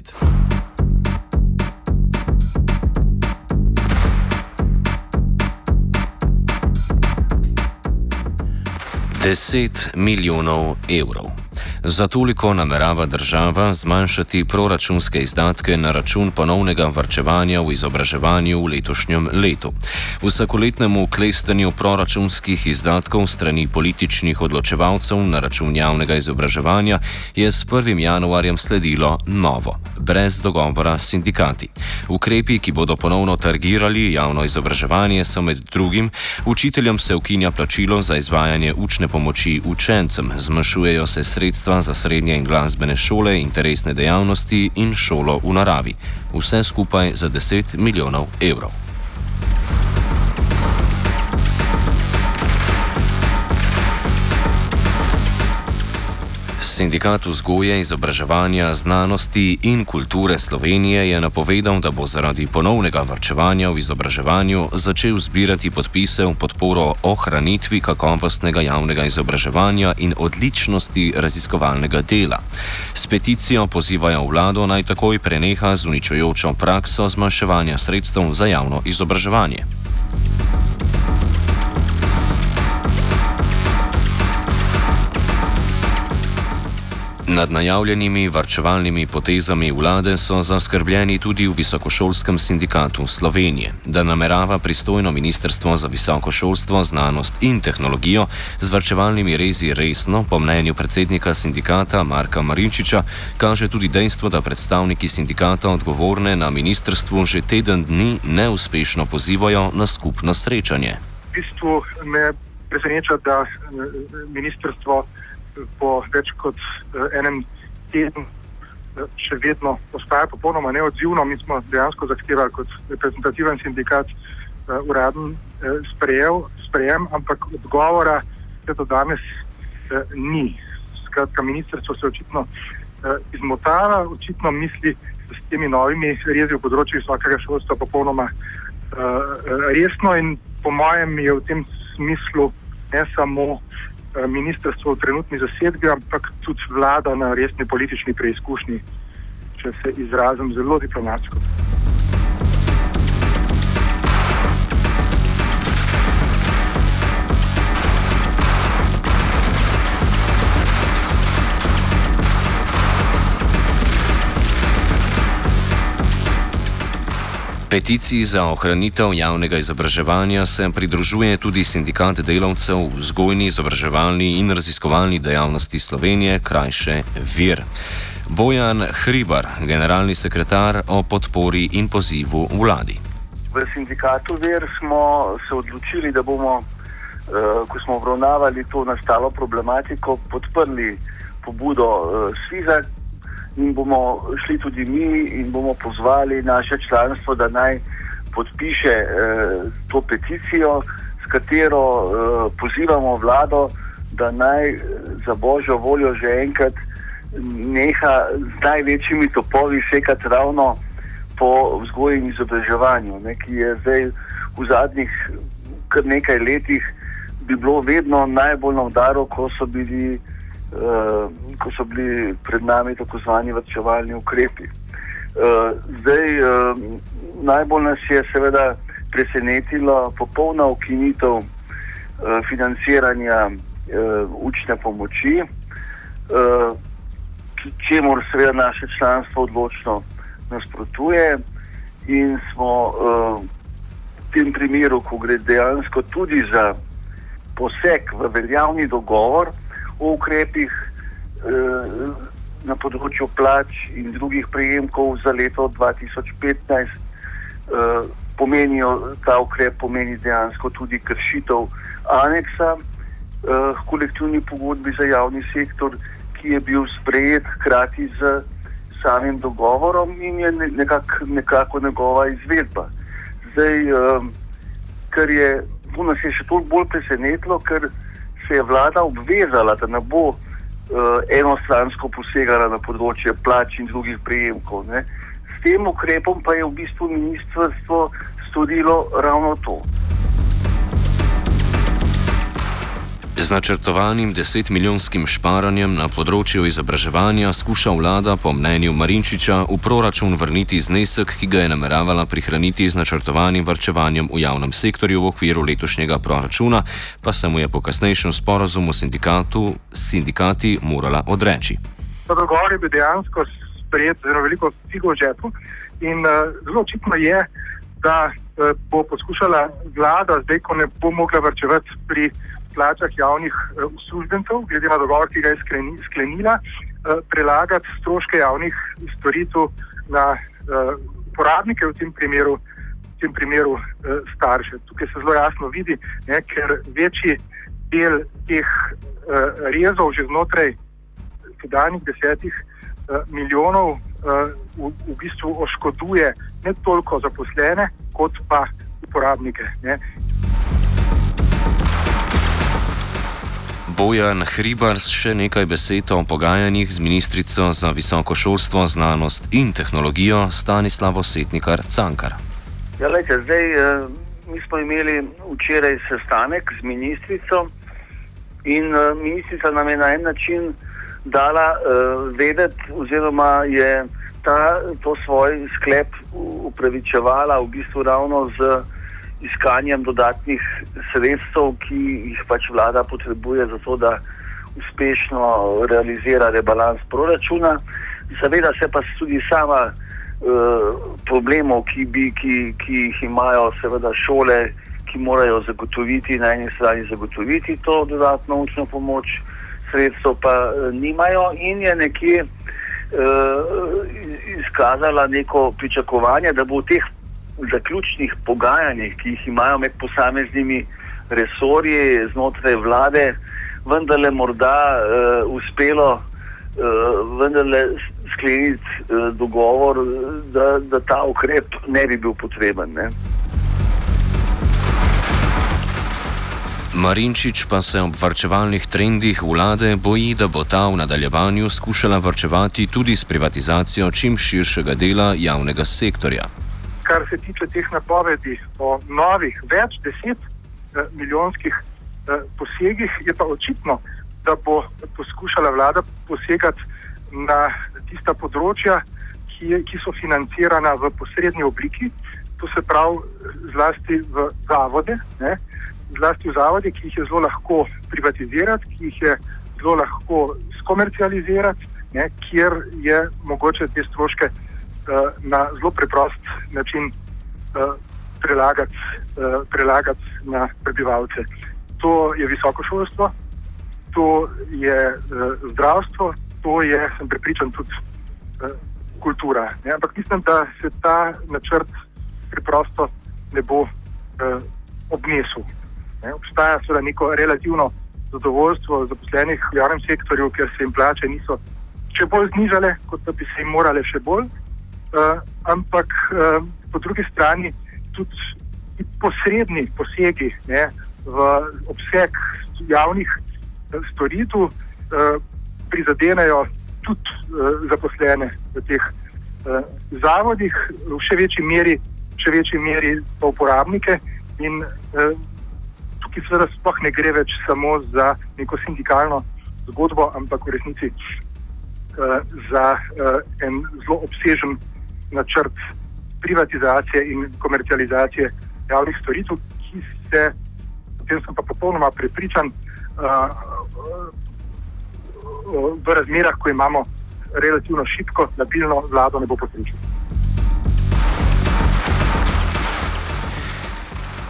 Inside. 10 milijonov evrov. Za toliko namerava država zmanjšati proračunske izdatke na račun ponovnega vrčevanja v izobraževanju v letošnjem letu. Vsakoletnemu klestanju proračunskih izdatkov strani političnih odločevalcev na račun javnega izobraževanja je s 1. januarjem sledilo novo, brez dogovora s sindikati. Ukrepi, ki bodo ponovno targirali javno izobraževanje, so med drugim učiteljem se ukinja plačilo za izvajanje učne pomoči učencem, zmanjšujejo se sredstva sredstva za srednje in glasbene šole, interesne dejavnosti in šolo v naravi. Vse skupaj za 10 milijonov evrov. Sindikat vzgoje, izobraževanja, znanosti in kulture Slovenije je napovedal, da bo zaradi ponovnega vrčevanja v izobraževanju začel zbirati podpise v podporo ohranitvi kakovostnega javnega izobraževanja in odličnosti raziskovalnega dela. S peticijo pozivajo vlado naj takoj preneha z uničujočo prakso zmanjševanja sredstev za javno izobraževanje. Nad najavljenimi varčevalnimi potezami vlade so zaskrbljeni tudi v Visokošolskem sindikatu Slovenije, da namerava pristojno Ministrstvo za visoko šolstvo, znanost in tehnologijo z varčevalnimi rezi resno, po mnenju predsednika sindikata Marka Marinčiča, kaže tudi dejstvo, da predstavniki sindikata odgovorne na ministrstvu že teden dni neuspešno pozivajo na skupno srečanje. V bistvu me preseneča, da ministrstvo po več kot uh, enem tednu uh, še vedno ostaja popolnoma neodzivno. Mi smo dejansko zahtevali kot reprezentativen sindikat uh, uraden uh, sprejem, ampak odgovora se do danes uh, ni. Skratka, ministrstvo se očitno uh, izmotava, očitno misli s temi novimi rezi v področju visokega šolstva popolnoma uh, resno in po mojem je v tem smislu ne samo Eh, ministrstvo v trenutni zasedbi, ampak tudi vlada na resni politični preizkušnji, če se izrazim zelo diplomatsko. Peticiji za ohranitev javnega izobraževanja se pridružuje tudi sindikat delavcev v vzgojni, izobraževalni in raziskovalni dejavnosti Slovenije, krajše VIR. Bojan Hribar, generalni sekretar o podpori in pozivu vladi. V sindikatu VIR smo se odločili, da bomo, eh, ko smo obravnavali to nastalo problematiko, podprli pobudo eh, SVIZA, in bomo šli tudi mi in bomo pozvali naše članstvo, da naj podpiše eh, to peticijo, s katero eh, pozivamo vlado, da naj za božjo voljo že enkrat neha z največjimi topovi sekati ravno po vzgoji in izobraževanju, ne, ki je zdaj v zadnjih kar nekaj letih bi bilo vedno najbolj na udaru, ko so bili ko so bili pred nami tako zvani vrčevalni ukrepi. Uh, zdaj, uh, najbolj nas je seveda presenetila popolna ukinitev financiranja učne pomoči, uh, čemu seveda naše članstvo odločno nasprotuje in smo v tem primeru, ko gre dejansko tudi za poseg v veljavni dogovor, o ukrepih eh, na področju plač in drugih prejemkov za leto 2015. Eh, pomenijo, ta ukrep pomeni dejansko tudi kršitev aneksa eh, kolektivni pogodbi za javni sektor, ki je bil sprejet hkrati z samim dogovorom in je nekak, nekako njegova izvedba. Zdaj, eh, kar je, to nas je še toliko bolj presenetilo, ker se je vlada obvezala, da ne bo uh, enostransko posegala na področje plač in drugih prejemkov. Ne. S tem ukrepom pa je v bistvu ministrstvo storilo ravno to. Z načrtovanim 10-milijonskim šparanjem na področju izobraževanja skuša vlada, po mnenju Marinčiča, v proračun vrniti znesek, ki ga je nameravala prihraniti z načrtovanim vrčevanjem v javnem sektorju v okviru letošnjega proračuna, pa se mu je po kasnejšem sporazumu s sindikati morala odreči. Dogovor je bil dejansko sprejet zelo veliko figo v žepu in uh, zelo očitno je, da uh, bo poskušala vlada, zdaj ko ne bo mogla vrčevati pri plačah javnih uh, uslužbencev, glede na dogovor, ki ga je sklenila, uh, prelagati stroške javnih storitev na uh, uporabnike, v tem primeru, v tem primeru starše. Tukaj se zelo jasno vidi, ne, ker večji del teh rezov že znotraj sedanjih desetih milijonov v, v bistvu oškoduje ne toliko zaposlene, kot pa uporabnike. Ne. Bojan Hribars še nekaj besed o pogajanjih z ministrico za visoko šolstvo, znanost in tehnologijo Stanislavo Setnikar Cankar. Ja, lejte, zdaj, eh, mi smo imeli včeraj sestanek z ministrico in eh, ministrica nam je na en način dala eh, vedeti, oziroma je ta, to svoj sklep upravičevala v bistvu ravno z iskanjem dodatnih sredstev, ki jih pač vlada potrebuje za to, da uspešno realizira rebalans proračuna. Seveda se pa tudi sama uh, problemov, ki, bi, ki, ki jih imajo seveda šole, ki morajo zagotoviti na eni strani zagotoviti to dodatno učno pomoč, sredstvo pa uh, nimajo in je nekje uh, izkazala neko pričakovanje, da bo v teh zaključnih pogajanjih, ki jih imajo med posameznimi resorji znotraj vlade, vendarle morda uh, uspelo uh, vendarle skleniti uh, dogovor, da, da ta ukrep ne bi bil potreben. Ne? Marinčič pa se ob vrčevalnih trendih vlade boji, da bo ta v nadaljevanju skušala vrčevati tudi s privatizacijo čim širšega dela javnega sektorja kar se tiče teh napovedi o novih, več deset eh, milijonskih eh, posegih, je pa očitno, da bo poskušala vlada posegati na tista področja, ki, ki so financirana v posrednji obliki, to se pravi zlasti v zavode, ne? zlasti v zavode, ki jih je zelo lahko privatizirati, ki jih je zelo lahko skomercializirati, ne? kjer je mogoče te stroške. Eh, na zelo preprost način uh, prelagati, uh, prelagati na prebivalce. To je visoko šolstvo, to je zdravstvo, to je, sem prepričan, tudi kultura. Ne? Ampak mislim, da se ta načrt preprosto ne bo obnesel. Ne? Obstaja seveda neko relativno zadovoljstvo zaposlenih v javnem sektorju, ker se jim plače niso še bolj znižale, kot da bi se jim morale še bolj. Uh, ampak uh, po drugi strani tudi posredni posegi ne, v obseg javnih uh, storitev uh, prizadenejo tudi uh, zaposlene v teh uh, zavodih, v še večji meri, še večji meri pa uporabnike. In uh, tukaj seveda sploh ne gre več samo za neko sindikalno zgodbo, ampak v resnici uh, za uh, en zelo obsežen načrt privatizacije in komercializacije javnih storitev, ki se, o tem sem pa popolnoma prepričan, uh, v razmerah, ko imamo relativno šibko, stabilno vlado, ne bo potrebno.